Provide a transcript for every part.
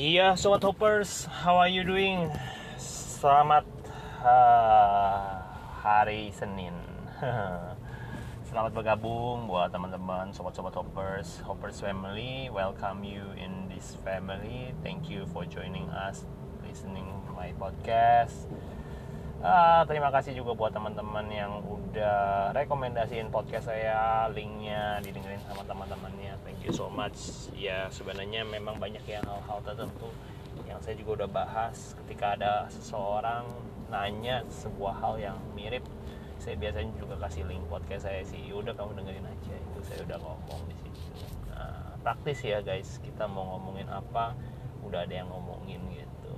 Iya, Sobat Hoppers, how are you doing? Selamat uh, hari Senin. Selamat bergabung buat teman-teman, sobat-sobat Hoppers, Hoppers family. Welcome you in this family. Thank you for joining us, listening my podcast. Uh, terima kasih juga buat teman-teman yang udah rekomendasiin podcast saya, linknya didengerin sama teman-temannya. Thank you so much. Ya sebenarnya memang banyak yang hal-hal tertentu yang saya juga udah bahas. Ketika ada seseorang nanya sebuah hal yang mirip saya biasanya juga kasih link podcast saya sih udah kamu dengerin aja. Itu saya udah ngomong di situ. Nah, praktis ya guys. Kita mau ngomongin apa udah ada yang ngomongin gitu.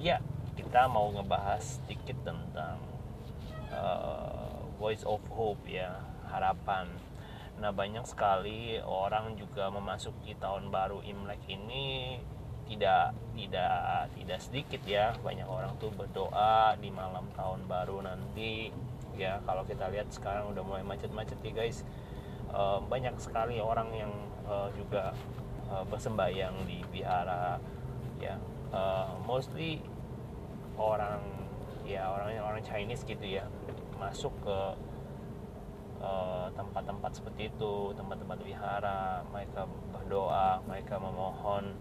Ya kita mau ngebahas sedikit tentang uh, voice of hope ya harapan nah banyak sekali orang juga memasuki tahun baru Imlek ini. Tidak tidak tidak sedikit ya banyak orang tuh berdoa di malam tahun baru nanti. Ya kalau kita lihat sekarang udah mulai macet-macet ya guys. Uh, banyak sekali orang yang uh, juga uh, bersembayang di vihara ya uh, mostly orang ya orangnya orang Chinese gitu ya masuk ke tempat-tempat uh, seperti itu tempat-tempat wihara mereka berdoa mereka memohon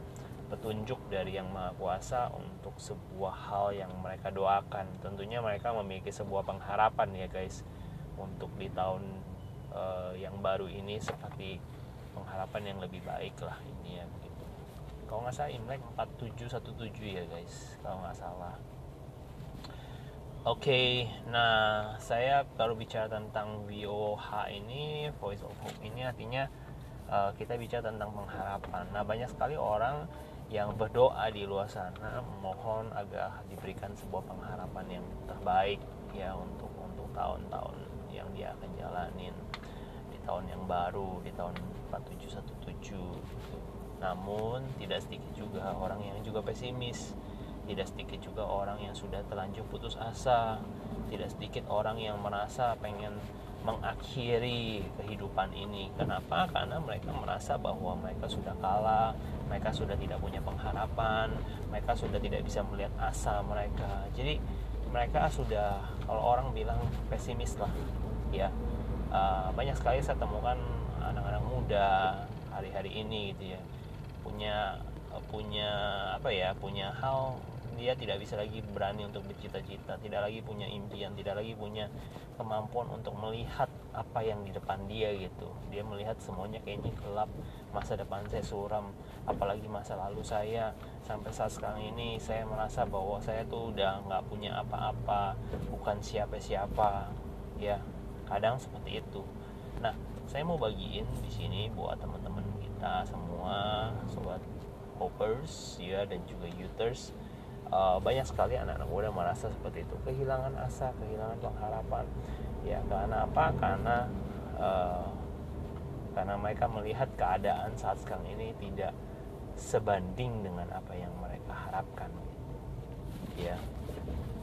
petunjuk dari yang maha kuasa untuk sebuah hal yang mereka doakan. Tentunya mereka memiliki sebuah pengharapan ya guys untuk di tahun uh, yang baru ini seperti pengharapan yang lebih baik lah ini ya gitu kalau nggak salah Imlek 4717 ya guys kalau nggak salah Oke, okay, nah saya baru bicara tentang VOH ini, Voice of Hope ini artinya uh, kita bicara tentang pengharapan. Nah banyak sekali orang yang berdoa di luar sana mohon agar diberikan sebuah pengharapan yang terbaik ya untuk untuk tahun-tahun yang dia akan jalanin di tahun yang baru di tahun 4717 gitu. namun tidak sedikit juga orang yang juga pesimis tidak sedikit juga orang yang sudah terlanjur putus asa tidak sedikit orang yang merasa pengen mengakhiri kehidupan ini. Kenapa? Karena mereka merasa bahwa mereka sudah kalah, mereka sudah tidak punya pengharapan, mereka sudah tidak bisa melihat asa mereka. Jadi mereka sudah kalau orang bilang pesimis lah, ya uh, banyak sekali saya temukan anak-anak muda hari-hari ini gitu ya punya punya apa ya punya hal dia tidak bisa lagi berani untuk bercita-cita, tidak lagi punya impian, tidak lagi punya kemampuan untuk melihat apa yang di depan dia gitu. Dia melihat semuanya kayaknya gelap, masa depan saya suram, apalagi masa lalu saya sampai saat sekarang ini saya merasa bahwa saya tuh udah nggak punya apa-apa, bukan siapa-siapa, ya kadang seperti itu. Nah, saya mau bagiin di sini buat teman-teman kita semua, sobat hoppers ya dan juga youters uh, banyak sekali anak-anak muda merasa seperti itu. Kehilangan asa kehilangan pengharapan ya karena apa? Karena uh, karena mereka melihat keadaan saat sekarang ini tidak sebanding dengan apa yang mereka harapkan. Ya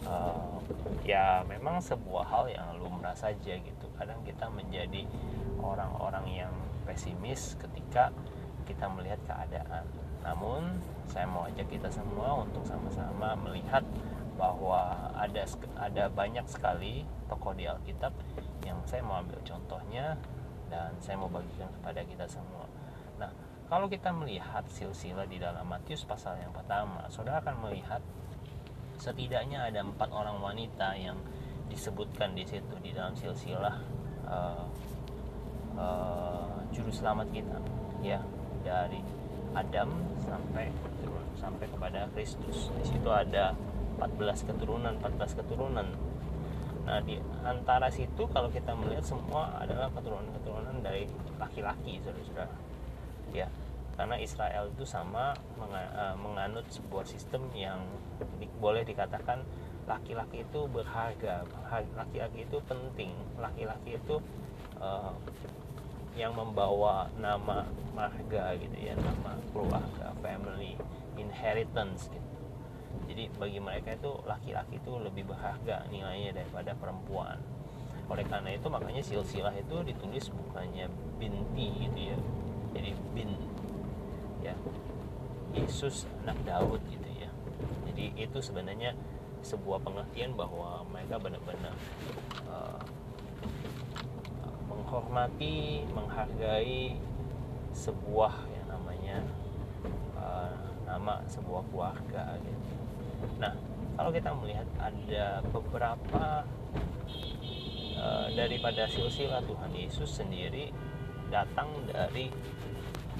uh, ya memang sebuah hal yang lumrah saja gitu. Kadang kita menjadi orang-orang yang pesimis ketika kita melihat keadaan. Namun saya mau ajak kita semua untuk sama-sama melihat bahwa ada ada banyak sekali tokoh di Alkitab yang saya mau ambil contohnya dan saya mau bagikan kepada kita semua. Nah, kalau kita melihat silsilah di dalam Matius pasal yang pertama, saudara akan melihat setidaknya ada empat orang wanita yang disebutkan di situ di dalam silsilah uh, uh, juru selamat kita, ya dari Adam sampai sampai kepada Kristus. Di situ ada 14 keturunan, 14 keturunan. Nah, di antara situ kalau kita melihat semua adalah keturunan-keturunan dari laki-laki, Saudara-saudara. Ya, karena Israel itu sama eh, menganut sebuah sistem yang boleh dikatakan laki-laki itu berharga, laki-laki itu penting, laki-laki itu uh, yang membawa nama marga gitu ya nama keluarga family inheritance gitu. Jadi bagi mereka itu laki-laki itu lebih berharga nilainya daripada perempuan. Oleh karena itu makanya silsilah itu ditulis bukannya binti gitu ya. Jadi bin ya. Yesus anak Daud gitu ya. Jadi itu sebenarnya sebuah pengertian bahwa mereka benar-benar uh, menghormati menghargai sebuah yang namanya uh, nama sebuah keluarga gitu. nah kalau kita melihat ada beberapa uh, daripada silsilah Tuhan Yesus sendiri datang dari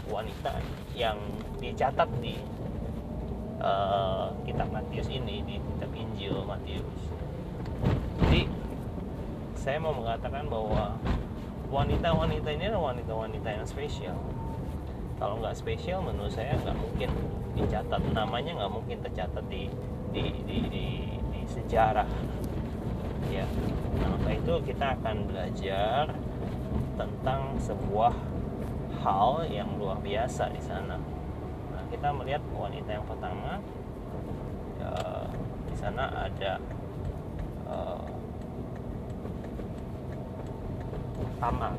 wanita yang dicatat di uh, kitab Matius ini di kitab Injil Matius. Jadi saya mau mengatakan bahwa wanita-wanita ini adalah wanita-wanita yang spesial. Kalau nggak spesial, menurut saya nggak mungkin dicatat namanya nggak mungkin tercatat di di, di, di, di sejarah. Ya, nah, itu kita akan belajar tentang sebuah hal yang luar biasa di sana. Nah, kita melihat wanita yang pertama ya, di sana ada uh, Tamar.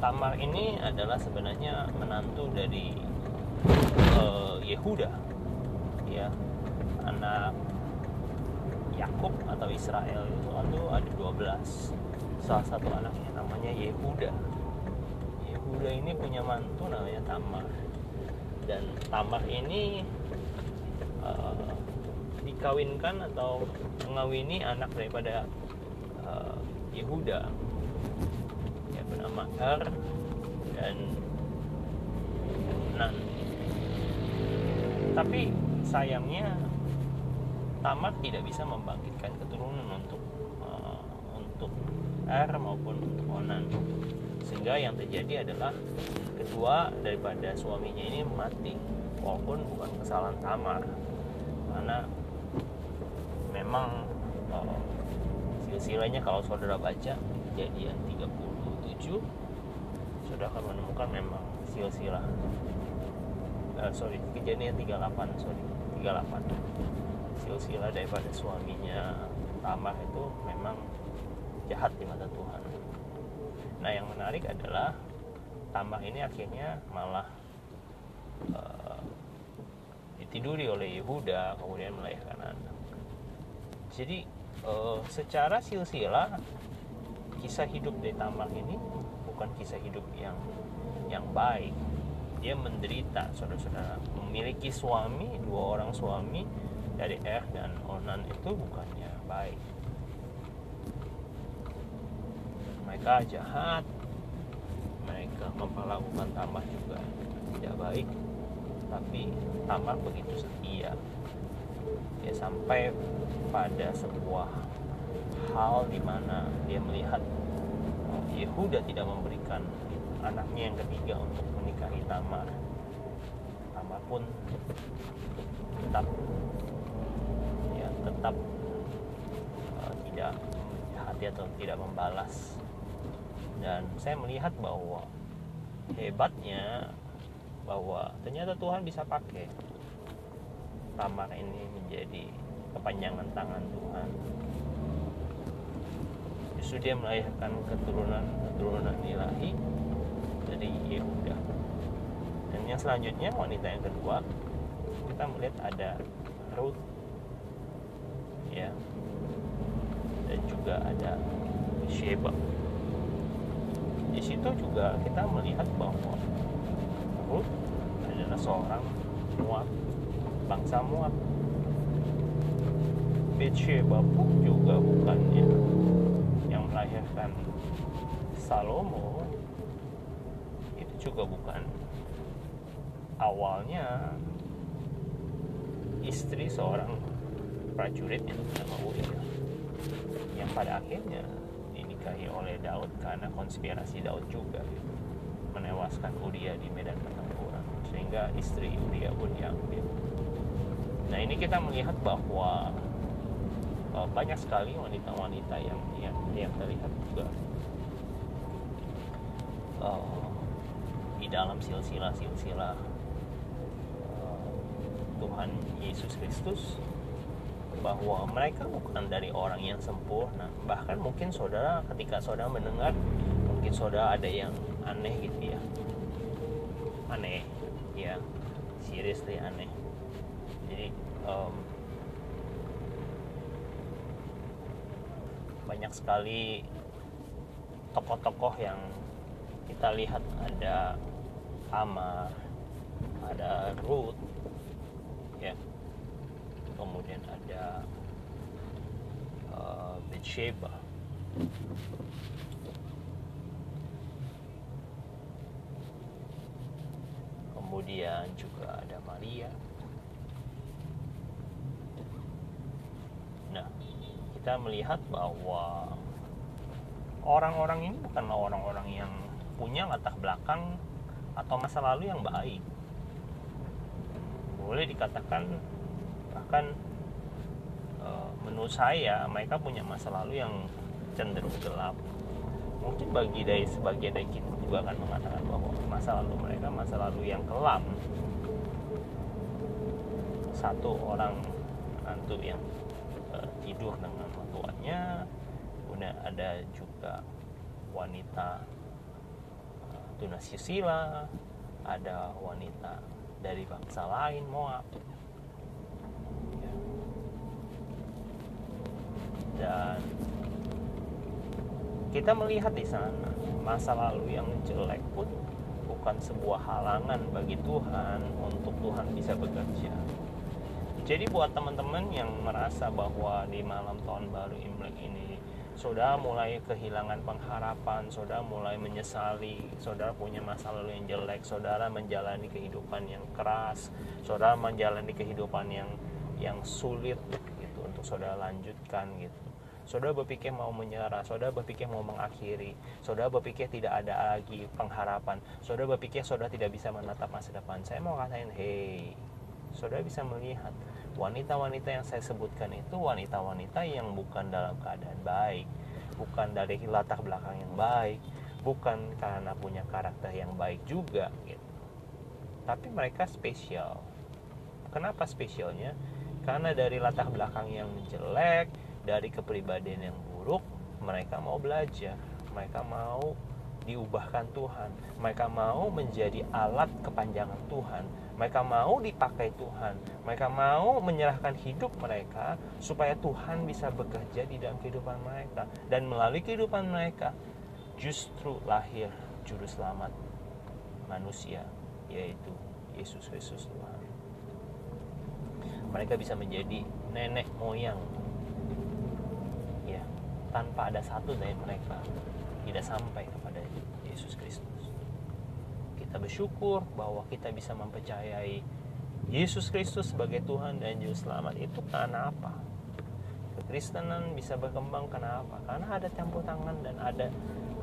Tamar ini adalah sebenarnya menantu dari uh, Yehuda, ya. Anak Yakub atau Israel itu ada 12 salah satu anaknya namanya Yehuda. Yehuda ini punya mantu namanya Tamar. Dan Tamar ini uh, dikawinkan atau mengawini anak daripada uh, Yehuda. Yang bernama Er dan Nan. Tapi sayangnya Tamar tidak bisa membangkitkan keturunan untuk uh, untuk Er maupun untuk Onan. Sehingga yang terjadi adalah kedua daripada suaminya ini mati walaupun bukan kesalahan Tamar. Karena memang uh, silsilahnya kalau saudara baca kejadian 37 saudara akan menemukan memang silsilah uh, sorry kejadian 38 sorry 38 silsilah daripada suaminya Tamar itu memang jahat di mata Tuhan. Nah yang menarik adalah Tamar ini akhirnya malah uh, ditiduri oleh Yehuda kemudian melahirkan anak. Jadi uh, secara silsilah kisah hidup dari Tamar ini bukan kisah hidup yang yang baik. Dia menderita, saudara-saudara, memiliki suami, dua orang suami, dari R dan Onan itu bukannya baik. Mereka jahat. Mereka memperlakukan Tamar juga tidak baik. Tapi Tamar begitu setia dia sampai pada sebuah hal di mana dia melihat oh, Yehuda tidak memberikan anaknya yang ketiga untuk menikahi Tamar. Tamar pun tetap tetap uh, tidak hati atau tidak membalas. Dan saya melihat bahwa hebatnya bahwa ternyata Tuhan bisa pakai Tamar ini menjadi kepanjangan tangan Tuhan. Justru dia melahirkan keturunan keturunan ilahi dari Yehuda dan yang selanjutnya wanita yang kedua kita melihat ada Ruth ya. Dan juga ada Sheba. Di situ juga kita melihat bahwa Ruth adalah seorang Moab bangsa Moab Bathsheba pun juga bukannya yang melahirkan Salomo itu juga bukan. Awalnya istri seorang prajurit yang bernama Uriah yang pada akhirnya dinikahi oleh Daud karena konspirasi Daud juga menewaskan Uriah di medan pertempuran sehingga istri Uriah pun diambil nah ini kita melihat bahwa uh, banyak sekali wanita-wanita yang yang yang terlihat juga uh, di dalam silsilah-silsilah uh, Tuhan Yesus Kristus bahwa mereka bukan dari orang yang sempurna. Bahkan mungkin saudara ketika saudara mendengar mungkin saudara ada yang aneh gitu ya. Aneh ya. Seriously aneh jadi um, banyak sekali tokoh-tokoh yang kita lihat ada Amar ada Ruth ya. Kemudian ada uh, Bathsheba. Kemudian juga ada Maria nah kita melihat bahwa orang-orang ini bukanlah orang-orang yang punya latar belakang atau masa lalu yang baik. Boleh dikatakan bahkan e, menurut saya mereka punya masa lalu yang cenderung gelap. Mungkin bagi dari sebagian dari kita juga akan mengatakan bahwa masa lalu mereka masa lalu yang kelam. Satu orang hantu yang tidur dengan tuannya kemudian ada juga wanita e, tunas susila ada wanita dari bangsa lain Moab dan kita melihat di sana masa lalu yang jelek pun bukan sebuah halangan bagi Tuhan untuk Tuhan bisa bekerja. Jadi buat teman-teman yang merasa bahwa di malam tahun baru Imlek ini saudara mulai kehilangan pengharapan, saudara mulai menyesali, saudara punya masa lalu yang jelek, saudara menjalani kehidupan yang keras, saudara menjalani kehidupan yang yang sulit gitu untuk saudara lanjutkan gitu. Saudara berpikir mau menyerah, saudara berpikir mau mengakhiri, saudara berpikir tidak ada lagi pengharapan, saudara berpikir saudara tidak bisa menatap masa depan. Saya mau katakan, hey, saudara bisa melihat wanita-wanita yang saya sebutkan itu wanita-wanita yang bukan dalam keadaan baik bukan dari latar belakang yang baik bukan karena punya karakter yang baik juga gitu. Tapi mereka spesial. Kenapa spesialnya? Karena dari latar belakang yang jelek dari kepribadian yang buruk mereka mau belajar mereka mau diubahkan Tuhan. Mereka mau menjadi alat kepanjangan Tuhan. Mereka mau dipakai Tuhan. Mereka mau menyerahkan hidup mereka supaya Tuhan bisa bekerja di dalam kehidupan mereka. Dan melalui kehidupan mereka justru lahir juru selamat manusia yaitu Yesus Kristus Tuhan. Mereka bisa menjadi nenek moyang. Ya tanpa ada satu dari mereka tidak sampai Yesus Kristus. Kita bersyukur bahwa kita bisa mempercayai Yesus Kristus sebagai Tuhan dan Juru Selamat itu karena apa? Kekristenan bisa berkembang karena apa? Karena ada campur tangan dan ada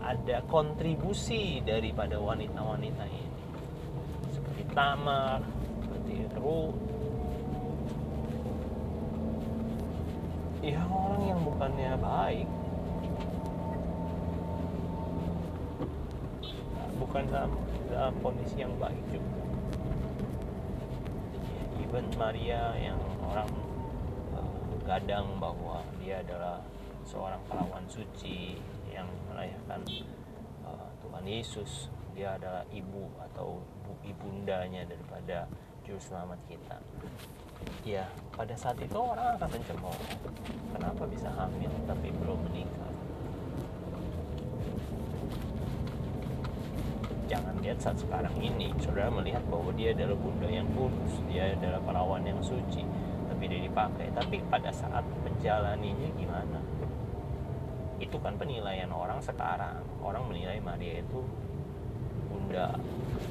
ada kontribusi daripada wanita-wanita ini. Seperti Tamar, seperti Ruth. Ya orang yang bukannya baik, bukan dalam, dalam kondisi yang baik juga. Even Maria yang orang uh, gadang bahwa dia adalah seorang pahlawan suci yang merayakan uh, Tuhan Yesus dia adalah ibu atau ibundanya daripada juru selamat kita. Ya pada saat itu orang akan mencemooh. Kenapa bisa hamil tapi belum menikah lihat saat sekarang ini. Saudara melihat bahwa dia adalah bunda yang kudus dia adalah perawan yang suci tapi dia dipakai. Tapi pada saat menjalaninya gimana? Itu kan penilaian orang sekarang. Orang menilai Maria itu bunda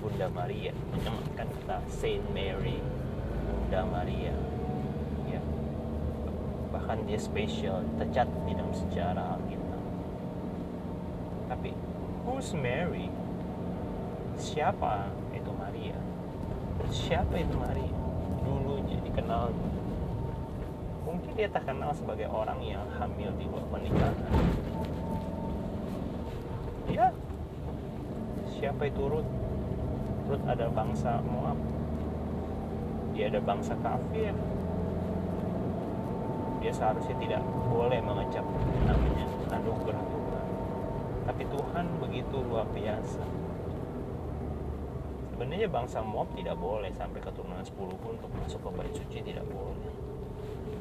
bunda Maria. Menyematkan kata Saint Mary bunda Maria. Ya. Bahkan dia spesial tercatat di dalam sejarah kita tapi who's Mary siapa itu Maria? Siapa itu Maria? Dulunya dikenal mungkin dia terkenal sebagai orang yang hamil di luar pernikahan. Ya siapa itu Ruth? Ruth ada bangsa Moab. Dia ada bangsa kafir. Dia seharusnya tidak boleh mengecap namanya. Anugerah Tuhan. Tapi Tuhan begitu luar biasa sebenarnya bangsa Moab tidak boleh sampai keturunan 10 pun untuk masuk ke bait suci tidak boleh.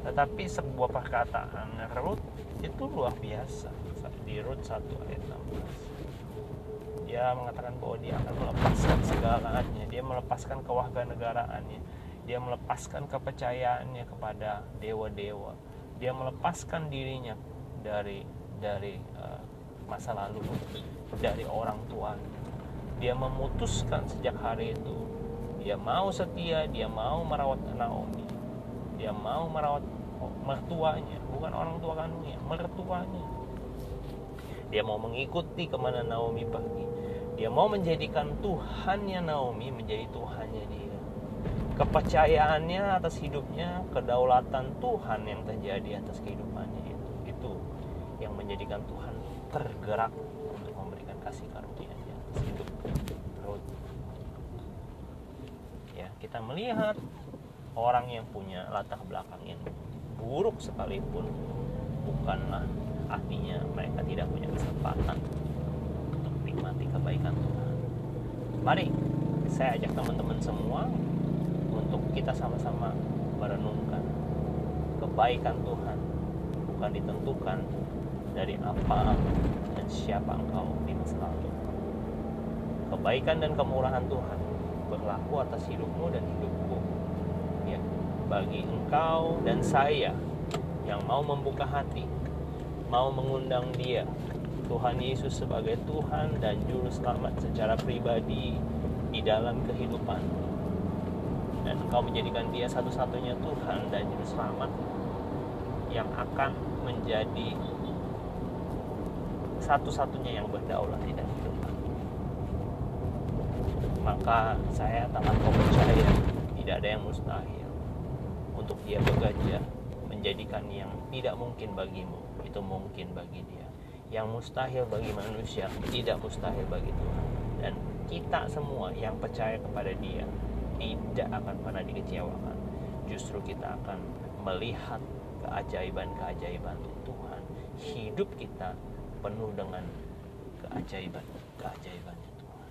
Tetapi sebuah perkataan Rut itu luar biasa. Di Rut 1 ayat 16 dia mengatakan bahwa dia akan melepaskan segalanya. Dia melepaskan kewarganegaraannya. Dia melepaskan kepercayaannya kepada dewa-dewa. Dia melepaskan dirinya dari dari uh, masa lalu dari orang tuanya dia memutuskan sejak hari itu dia mau setia dia mau merawat Naomi dia mau merawat mertuanya bukan orang tua kandungnya mertuanya. Dia mau mengikuti ke mana Naomi pergi. Dia mau menjadikan Tuhannya Naomi menjadi Tuhannya dia. Kepercayaannya atas hidupnya kedaulatan Tuhan yang terjadi atas kehidupannya itu itu yang menjadikan Tuhan tergerak untuk memberikan kasih karunia-Nya atas hidup Ruth ya kita melihat orang yang punya latar belakang yang buruk sekalipun bukanlah artinya mereka tidak punya kesempatan untuk menikmati kebaikan Tuhan mari saya ajak teman-teman semua untuk kita sama-sama merenungkan kebaikan Tuhan bukan ditentukan dari apa dan siapa engkau di masa lalu. Kebaikan dan kemurahan Tuhan berlaku atas hidupmu dan hidupku. Ya, bagi engkau dan saya yang mau membuka hati, mau mengundang Dia, Tuhan Yesus sebagai Tuhan dan Juru Selamat secara pribadi di dalam kehidupan dan engkau menjadikan dia satu-satunya Tuhan dan Juru Selamat yang akan menjadi satu-satunya yang berdaulat di dalam kehidupan maka saya tak kau percaya tidak ada yang mustahil untuk dia bekerja menjadikan yang tidak mungkin bagimu itu mungkin bagi dia yang mustahil bagi manusia tidak mustahil bagi Tuhan dan kita semua yang percaya kepada dia tidak akan pernah dikecewakan. Justru kita akan melihat keajaiban-keajaiban Tuhan. Hidup kita penuh dengan keajaiban, keajaiban Tuhan.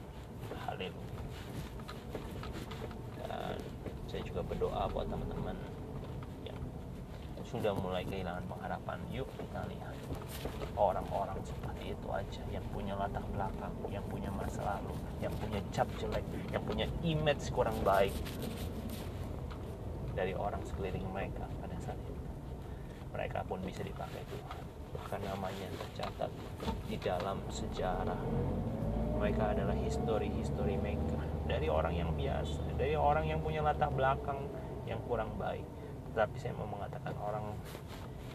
Haleluya. Dan saya juga berdoa buat teman-teman yang sudah mulai kehilangan pengharapan. Yuk kita lihat orang-orang seperti itu aja yang punya latar belakang, yang punya masa lalu, yang punya cap jelek, yang punya image kurang baik dari orang sekeliling mereka pada saat itu. Mereka pun bisa dipakai Tuhan. Bahkan namanya tercatat di dalam sejarah. Mereka adalah history-history maker dari orang yang biasa, dari orang yang punya latar belakang yang kurang baik. Tetapi saya mau mengatakan orang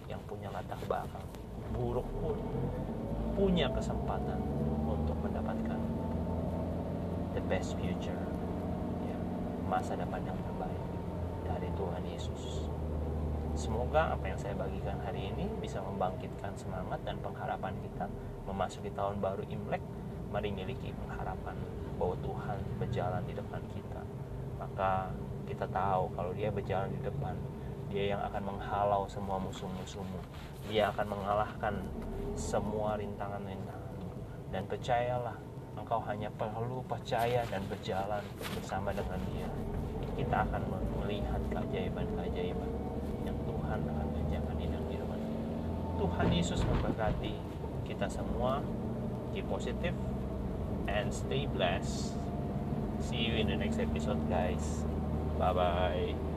yang punya latar belakang buruk pun punya kesempatan untuk mendapatkan the best future ya, masa depan yang terbaik dari Tuhan Yesus semoga apa yang saya bagikan hari ini bisa membangkitkan semangat dan pengharapan kita memasuki tahun baru Imlek mari miliki pengharapan bahwa Tuhan berjalan di depan kita. Maka kita tahu kalau dia berjalan di depan dia yang akan menghalau semua musuh-musuhmu. Dia akan mengalahkan semua rintangan-rintangan dan percayalah engkau hanya perlu percaya dan berjalan bersama dengan dia. Kita akan melihat keajaiban-keajaiban yang Tuhan akan kerjakan di dalam kehidupan Tuhan Yesus memberkati kita semua. Keep positive and stay blessed. See you in the next episode guys. Bye bye